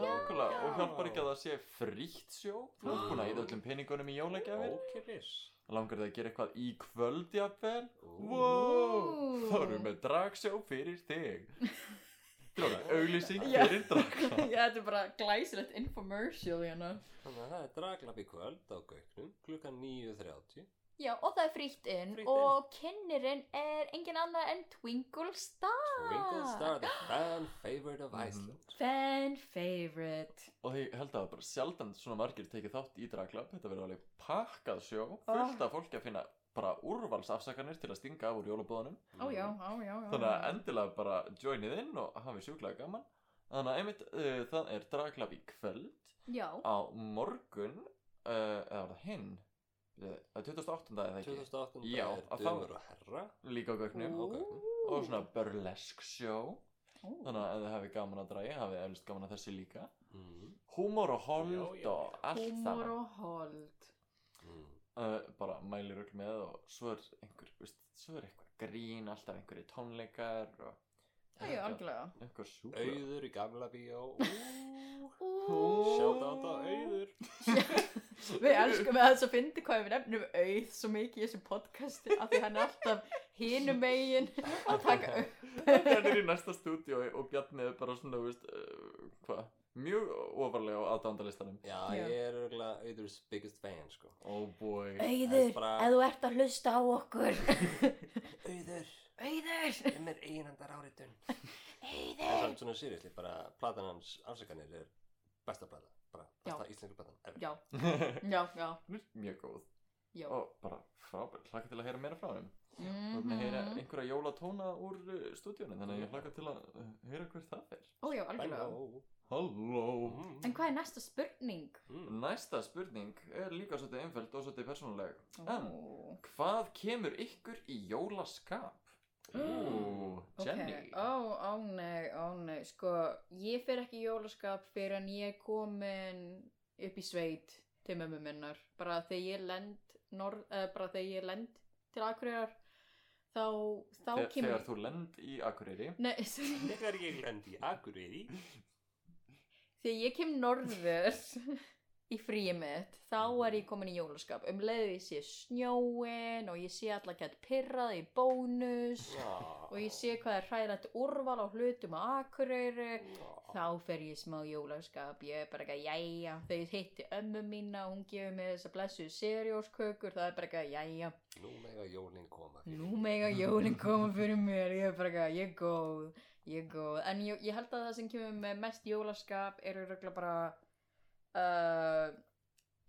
Nákvæmlega, og hjálpar ekki að það sé frítt sjó Þú ert búin að eða öllum peningunum í jólagjafir Ókipis. Langar þið að gera eitthvað í kvöld jafnvel. Wow, þá erum við með dragsjó fyrir þig. Drána, auglýsing fyrir dragsjó Já, þetta er bara glæsilegt infomercial hérna. Þannig að það er draglapp í kvöld á Gauknum klukkan 9.30. Já, og það er frítt inn inn. og kynnirinn er engin annar en Twinkle Star. Twinkle Star, the fan favorite of Mhm. Iceland. Fan favorite. Og ég held að það bara sjaldan svona margir tekið þátt í draglapp Þetta verður alveg pakkað sjó Fullt af fólki að finna bara úrvalsafsakanir til að stinga af úr jólabóðanum Ó já, á já, já Þannig að endilega bara joinið inn og hafið sjúklega gaman. Þannig að einmitt uh, það er draglapp í kvöld. Já, á morgun uh, eða var það hinn uh, 28. eða ekki 2008. Já, er að þá- Dömur og Herra. líka á gögnum Ó. Gauknum. og svona burlesk show Ó. þannig að ef þið hefði gaman að dræja hafið eflust gaman að þessu líka Mm. húmor og hold Já, já, og allt Húmor saman og hold Mm. uh, bara mælir öll með og svo er einhver, veist, svo er eitthvað grín alltaf einhverju tónleikar og Já, já, algjörlega eitthvað sjúkla Auður í gamla bíó. Ú. Sjátt á þetta Auður. Við elskum að þess að fyndi hvað við nefnum auð svo mikið í þessu podcasti af því hann er alltaf hinum megin að taka upp hann er í næsta stúdíu og Bjarni er bara svona, þú veist, uh, hvað mjög ofarlega á aðdándalistanum Já, Já. ég er örgulega Auðurs biggest fan, sko. oh boy Auður, bara- ef þú ert að hlusta á okkur Auður, Auður, um er einhandar áritun. Það er Auður svona sýrið, bara platan hans afsakanir er besta plata. Bara besta íslenska platan. ever. Já, já, já, Hún er mjög góð já og bara frábært, hlaka til að heyra meira frá þeim og mm heyra Mhm. einhverja jólatóna úr uh, stúdíunum þannig að ég hlaka til að uh, heyra hver það er Ó já, algjörlega Hello. Halló Mm. En hvað er næsta spurning? Mm. Næsta spurning er líka svolítið einföld og svolítið persónuleg En Ó, hvað kemur ykkur í jólaskap? Ú, Jenny. Ó, ó nei, ó nei. Sko, ég fer ekki í jólaskap fyrir en ég er komin upp í sveit til mömmu minnar. Bara þegar ég lend norð, uh, bara þegar ég lend til Akureyrar þá, þá Þe kemur Þegar þú lend í Akureyri? Nei. Þegar ég lendi í Akureyri? Þegar ég kem norður í fríið mitt þá er ég komin í jólaskap. Um leiðu ég sé snjóin og ég sé alla gett pirrað í bónus og ég sé hvað er hræðrætt úrval á hlutum á Akureyri þá fer ég smá jólaskap. Ég er bara ekki að jæja ég hitti ömmu mína hún gefur mér þessa blessuð serióskökur það er bara ekki að jæja. Nú mega jólinn koma nú mega jólinn koma fyrir mér. Ég er bara ekki að ég er góð ég er góð. En ég, ég held að það sem kemur með mest jólaskap eru röglega bara uh,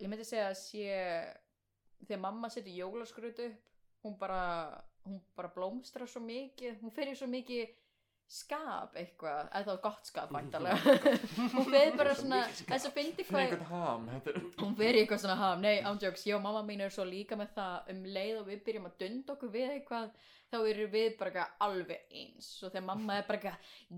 ég myndi segja að sé þegar mamma setur jólaskrut upp hún bara hún bara blómstrar svo mikið hún fer í svo mikið skap eitthvað, eða gott skap væntalega hún fer bara Svo svona þess að fyndi hvað hún í eitthvað svona ham, nei, ándjóks, og mamma mín er svo líka með það um leið og við byrjum að dunda okkur við eitthvað þá erum við bara alveg eins. Og þegar mamma er bara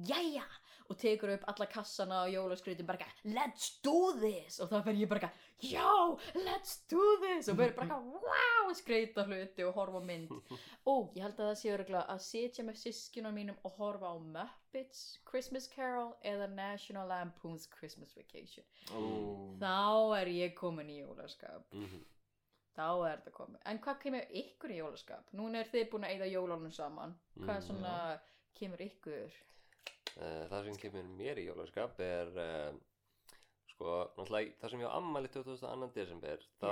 jæja og tekur upp alla kassana og jólaskrutin bara eitthvað, let's do this. Og þá fer ég bara eitthvað, já, let's do this. Og verður bara eitthvað, wow skreita hluti og horfa mynd. Og ég held að það sé öruglega að sitja með sískinum mínum og horfa á Muppets Christmas Carol eða National Lampoon's Christmas Vacation. Ú, þá er ég komin í jólaskap. Mhm. þá er þetta komin en hvað kemur ykkur í jólaskap? núna er þið búin að eyða jólunum saman. Hvað Mm, svona kemur ykkur? Eh, Það sem kemur mér í jólaskap er uh, sko, náttúrulega það sem ég á ammali 22. desember þá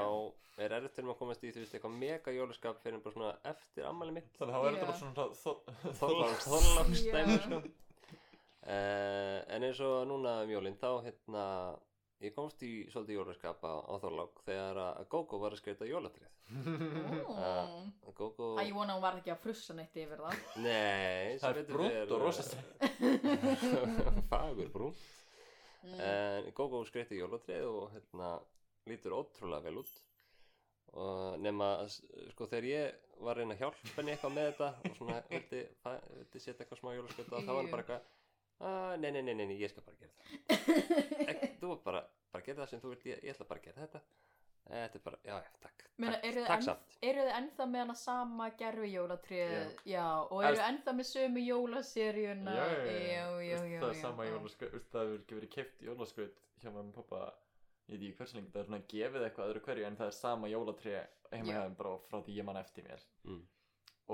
er erfitt fyrir mig að komast í þú veist eitthvað mega jólaskap fyrir bara svona eftir ammali mitt Þannig að það er þetta bara svona þó- Þorláks Þorláks Þorláksdæmi Já. sko uh, En eins og núna um jólin þá hérna ég komst í svolítið jólaskap á, á Þorlák þegar að Gógó var að skreita jólatrið. Gógó Æ, ég vona að hún var ekki að frussa neitt yfir það. Nei, Það er brúnt og rosa Fagur brún mm. En Gógó skreitti jólatrið og hérna lítur ótrúlega vel út. Og nema að sko þegar ég var að reyna að hjálpa henni eitthvað með þetta og svona vildi, setja eitthvað smá jólaskauta og þá var hann bara eitthvað "Ah, nei, nei, nei, nei, nei, ég skal bara gera það Ek, þú bara, bara gera það sem þú vilt, ég, ég ætla bara að gera þetta Þetta er bara, já, já, takk Meina, eru þið takk enn- samt Eru þið ennþá með hana sama gerfi jólatrið? Já. Já, og eru Elst- þið ennþá með sömu jólaseríuna? já, já, já, já, Veist, já, það er já, sama já. jólaskraut veist, það hefur ekki verið keift jólaskraut hjá mamma og pappa ég veit ekki hversu lengi, það er svona gefið eitthvað öðru hverju en það er sama jólatré heima Já. hjá þeim bara frá því ég man eftir mér mm.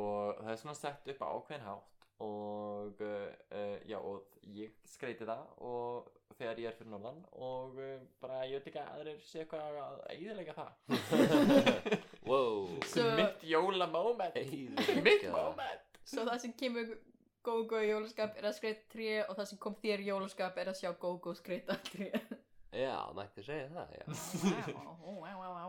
og það er svona sett upp á ákveðin hátt og uh, já og ég skreiti það og þegar ég er fyrir norðan og uh, bara ég veit ekki að aðrir sé eitthvað að eiðilega það. Wow. Svo- mitt jólamoment. Eyðileggja. Mitt það. moment. Svo það sem kemur Gógó í jólaskap er að skreita tré og það sem kom þér í jólaskap er að sjá Gógó skreita tré. Já, mætti segja það, já. Vá, vá.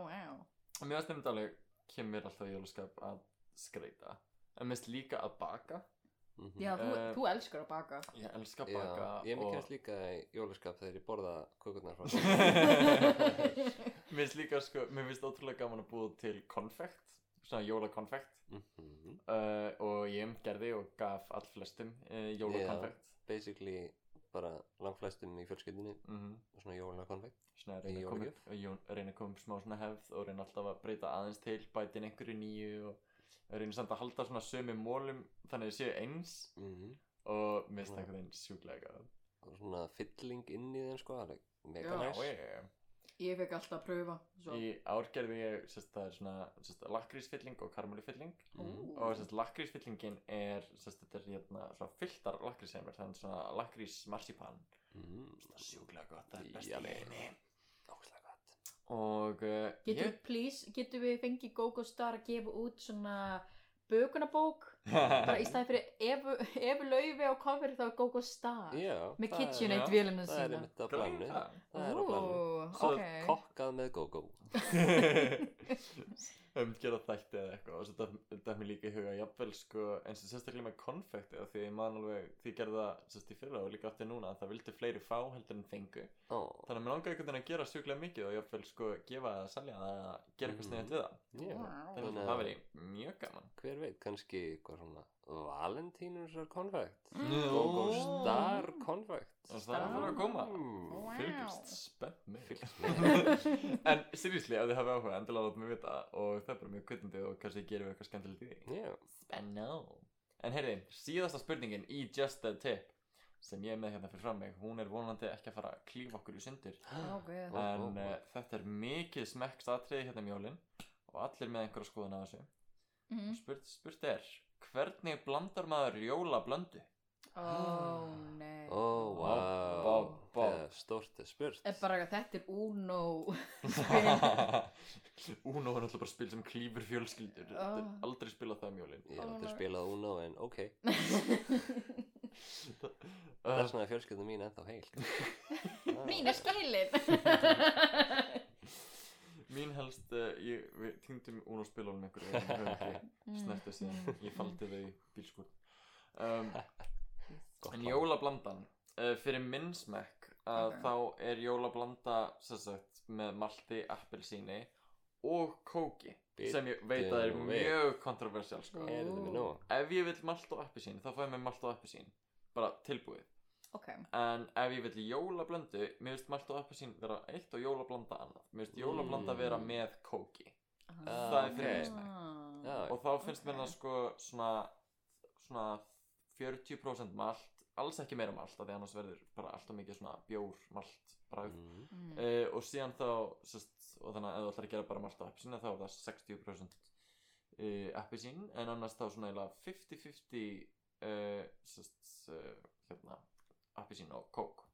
og mér varst nefnd alveg kemur alltaf í jólaskap að skreita en mér finnst líka að baka Mhm. Já, þú, Eh, þú elskar að baka. ég elska að Já, baka ég og mikilvægt líka í jólaskap þegar ég borða kökurnar frá mér finnst líka sko, mér finnst ótrúlega gaman að búa til konfekt svona jólakonfekt. Mhm. uh, og ég gerði og gaf allflestum uh, jólakonfekt. Basically bara langflestum í fjölskyldinni mm svona jólakonfekt. Svona að Í reyna að koma upp- að jó- reyna að koma upp smá svona hefð og reyna alltaf að breyta aðeins til bæta inn einhverju nýju og reyna samt að halda svona sömu mólum þannig að þau séu eins mm og finnst Já. það einhvern veginn sjúklega og svona fylling inn í þeim sko alveg mega Já. næs Já, ég, ég, Ég fekk alltaf að pröfa. Svo. Í ár gerði ég, sérst, það er svona, sérst, lakrísfylling og karmelufylling Mhm. og sérst, lakrísfyllingin er, sérst, þetta er hérna svona fylltar lakrísheimur, það er svona lakrís marsipan, mm. það er sjúklega gott, það er best í Yummy. heimi Ógeðslega gott og uh, Getur, ég, please, getur við fengið Gógó Star að gefa út svona bökunabók bara í staði fyrir Evu Laufi á cover þá er Gógó Star Já, með það er- KitchenAid Það er sína. það. Það er á planu Ú, Svo ok. kokkað með go-go. Um gera þætti eða eitthvað og svo þetta er mér líka í huga jafnvel sko eins og sérstaklega með konfekti af því ég man alveg því það sérst í fyrra og líka aftur núna að það vildi fleiri fá heldur en fengu. Ó, þannig að mér langar einhvern veginn að gera sjúklega mikið og jafnvel sko gefa það, selja það eða gera eitthvað Mhm. sniðið við það. Já. Þannig Þannig að að- það veri mjög gaman. Hver veit, kannski eitthvað svona Valentínusar konfekt Mm. Go-go star konfekt Og það er að fara að koma. Mm. Wow. fylgist spennt með en seriously ef þið hafið áhuga endilega láta mig vita og það er bara mjög kvitandi og kannski gerum við eitthvað skemmtilegt í því Já, Spennó En heyrði, síðasta spurningin í Just a Tip sem ég er með hérna fyrir fram mig hún er vonandi ekki að fara að klífa okkur í sundur það en ó, ó. uh, þetta er mikið smekksatriði hérna um jólin og allir með einhverja skoðun af þessu Mhm. spurt, spurt er hvernig blandar maður jólablöndu? Ó, nei. Ó, Bob, Bob. Það er stórt er spurt. Er bara að þetta er Uno Uno er alltaf bara spil sem klífur fjölskyldur. Þetta er Ah. aldrei spilað það um jólin Ég hef aldrei spilað Uno en ok. Það er svona að fjölskyldum mín ennþá heil Mín er skælin Mín helst, uh, ég, við týndum Uno spilunum einhverju við höfum ekki snertu síðan, ég faldi þau í bílskur um, En jólablandan, uh, fyrir minn smekk að Ok. þá er jólablanda sem sagt með malti, appelsíni og kóki sem ég veit að er mjög kontroversial sko. Ef ég vill malt og appelsín þá fæ ég mig malt og appelsín. Bara tilbúið Ok, En ef ég vill jólablöndu, mér finnst malt og appelsín vera eitt og jólablanda annað. Mér finnst jólablanda vera Mm. með kóki. Ah, Það er fyrir mig Já, Og þá finnst mér Ok. það sko svona, svona 40% malt Alls ekki meira malt, af því annars verður bara alltaf mikið svona bjór malt bragð. Mm. Uh, Og síðan þá, sest, og þannig að ef þú ætlar að gera bara malt og appelsín þá er það 60% uh, appelsín. En annars þá svona eiginlega 50-50 uh, sest, uh, hérna, appelsín og kók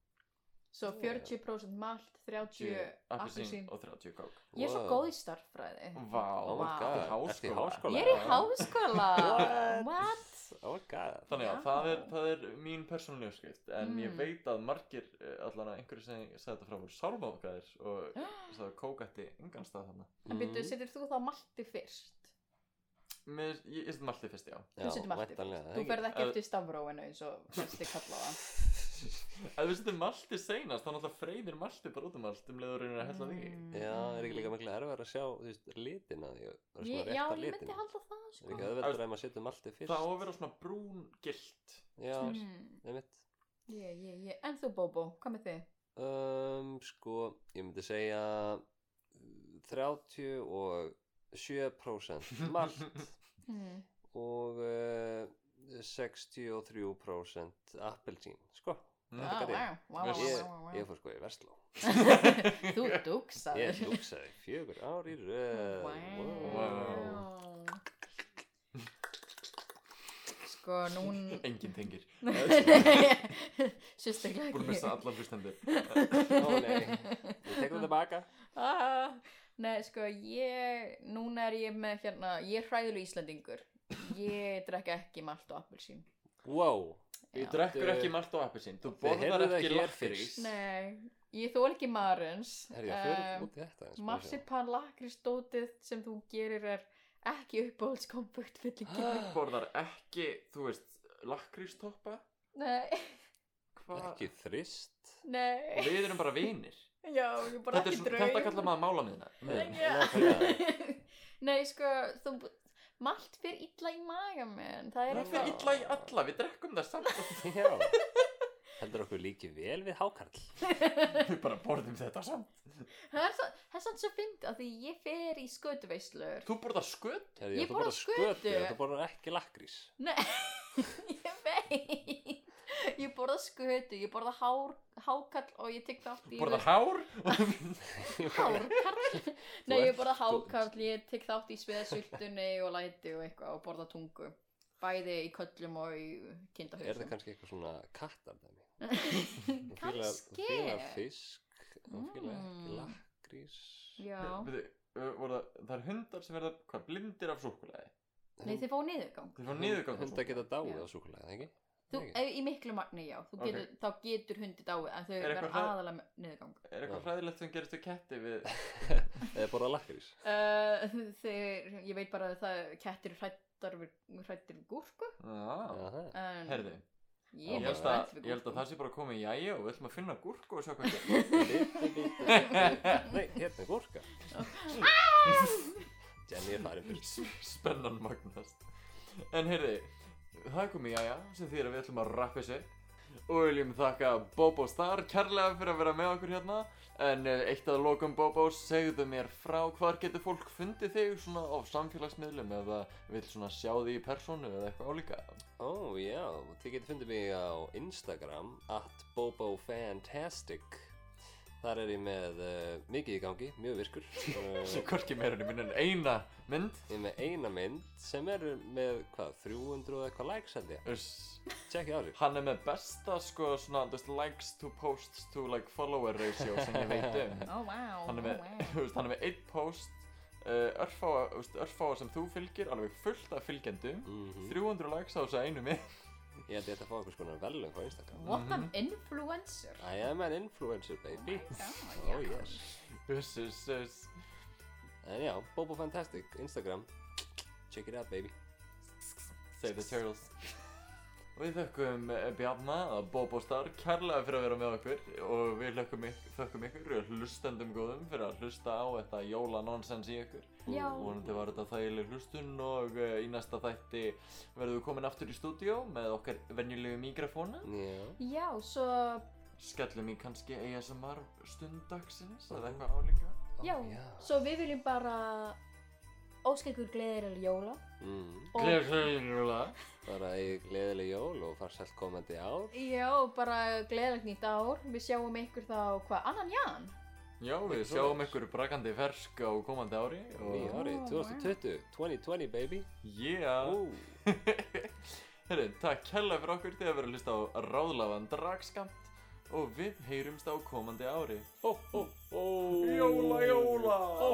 Svo 40% malt, 30 appelsín appelsín og 30 kók Ég er svo Wow. góð í starffræði Vá, Oh Ertu í ertu í háskóla? háskóla? Ég er í háskóla What? What? Oh Þannig að það er, það er mín persónulega skrift en ég Mm. veit að margir eh, allan að einhverju sem ég sagði þetta frá voru sálmákaðir og sagði að kók ætti engan stað þarna En byrju, Mm. setur þú þá malti fyrst? Mér, ég, ég setjum alltaf fyrst, já Þú setur malti fyrst það Þú ferð ekki Ef- eftir stafróinu eins og flesti kalla það Ef við setjum malti seinast þá náttúrulega freyðir malti bara út um allt um leiður reynir að hella því Mm. Já, er ekki líka miklu erfið að sjá, þú veist, litina því að það er Já, ég myndi halda það Er sko ekki auðveldur ef maður setur malti fyrst Það á að vera svona brún gilt Já, Mm. einmitt Ég, ég, ég En þú Bóbó, hvað með þig? um, sko, ég myndi segja uh, 37% malt Hmm. og uh, 63% appelsín, sko. Mm. Vá, Þetta gat ég. fór sko í Vestló Þú dugsaður ég lúksaði fjögur ár í röð. Wow. Sko, nún Engin tengir. Sérstaklega Búin að missa allar hlustendur. Ó nei, ég tek það tilbaka. Ah, Nei, sko, ég Núna er ég með hérna Ég er hræðileg Íslandingur Ég drekk ekki malt og appelsín. Wow, Þú Já. drekkur ekki malt og appelsín. Þú Þið borðar heyrðuð það ekki hér lakrís. fyrst. Nei, ég þól ekki marins. Herri, ég fyrir út í þetta eins og Marsipan lakristótið sem þú gerir er ekki uppáhaldskompukt fyllingi Ah. Borðar ekki, þú veist, lakrístoppa Nei, Hvað? ekki þrist. Nei. Við erum bara vinir. Já, ég bara Þetta, er ekki svona- draug þetta kallar maður málamiðna Já. Nei, sko, þú Malt fyrir illa í maga minn Það er Það fyrir illa í alla, við drekkum það samt. Já. Heldur okkur líki vel við hákarl. Við bara borðum þetta samt. Það er, svo, það er samt svo fyndi að því ég fer í skötuveislur. Þú borðar sköt? Ég borðar skötu, skötu. þú borðar ekki lakrís. Nei, ég veit Ég borða skötu, ég borða hár, hákall og ég tek þátt í Borðar hár? Hárkall Nei, ég borða hákall, ég tek þátt í sveðsultunni og læti og eitthvað og borða tungu. Bæði í köllum og í er það kannski eitthvað svona þú Kannski. fílar fisk fílar ekki Mm. lakrís. Voru það, það er hundar sem verða, hvað, blindir af súkulæði Nei, þið fá niðurgang. Þeir fá niðurgang hundar geta dáið á súkulega, ekki? Þú, ef, í miklu magni, já, getur, þá getur hundi dáið en þau Er hræ- aðalega niðurgang. Er eitthvað Já. hræðilegt sem gerist við ketti við eða borða lakrís uh, þeir, Ég veit bara að það kettir hrættar við, hrættir við gúrku. Herði ég Ég held, að, ég held að það sé bara komið í jæja og við ætlum að finna gúrku og sjá hvað. Nei, hérna er gúrka. Jenny er fyrst Spennan magnast. En heyrði, það er komið jæja sem þýðir að við ætlum að rappa þessu. Og við viljum þakka Bobo Star kærlega fyrir að vera með okkur hérna. En eh, eitt að lokum Bobo segðu mér frá hvar getur fólk fundið þig svona á samfélagsmiðlum eða vill svona sjá þig í persónu eða eitthvað álíka Ó já, þið getur fundið mig á Instagram at bobofantastic Þar er ég með uh, mikið í gangi, mjög virkur. Sem hvorki meira en minn en eina mynd. Ég er með eina mynd sem er með, hvað, 300 og eitthvað likes held ég. Uss. Tjekkið á sig hann er með besta sko svona þú veist, likes to posts to like follower ratio sem ég veit um. Ó, vá, hann er með, vá. þú veist, hann er með einn post uh, örfáa, þú veist, örfáa sem þú fylgir alveg fullt af fylgjendum. Mhm. 300 likes á þessu einu mynd Ég held ég ætti að fá einhvers konar velum á Instagram. What an influencer. I am an influencer baby. Oh Oh yes. Uss, uss, uss En já, Bobo Fantastic, Instagram. Check it out baby. Save the turtles við þökkum eh, Bjarna að Bobo Star kærlega fyrir að vera með okkur og við þökkum ykkur, þökkum ykkur hlustendum góðum fyrir að hlusta á þetta jólanonsens í ykkur Já. Vonandi var þetta þægileg hlustun og uh, í næsta þætti verðum við komin aftur í stúdíó með okkar venjulegu mikrofóna Já Já, svo Skellum í kannski ASMR stundagsins eða eitthvað álíka Já, já. svo við viljum bara óska ykkur gleðilega jóla mm. og Bara í gleðileg jól og farsælt komandi ár. Já, bara gleðilegt nýtt ár. Við sjáum ykkur þá, hvað, annan jan? Já, við Eitthvað sjáum ykkur brakandi fersk á komandi ári Nýja ári, Ó, 2020, 2020 baby. Yeah. Ú, Herri, takk hella fyrir okkur til að vera að hlusta á ráðlagan dragskamt og við heyrumst á komandi ári. Hó, hó, hó Jóla, jóla. Hó,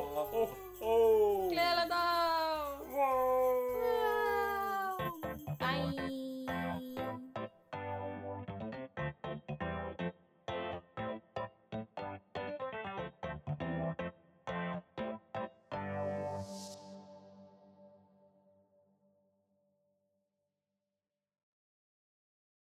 Bye.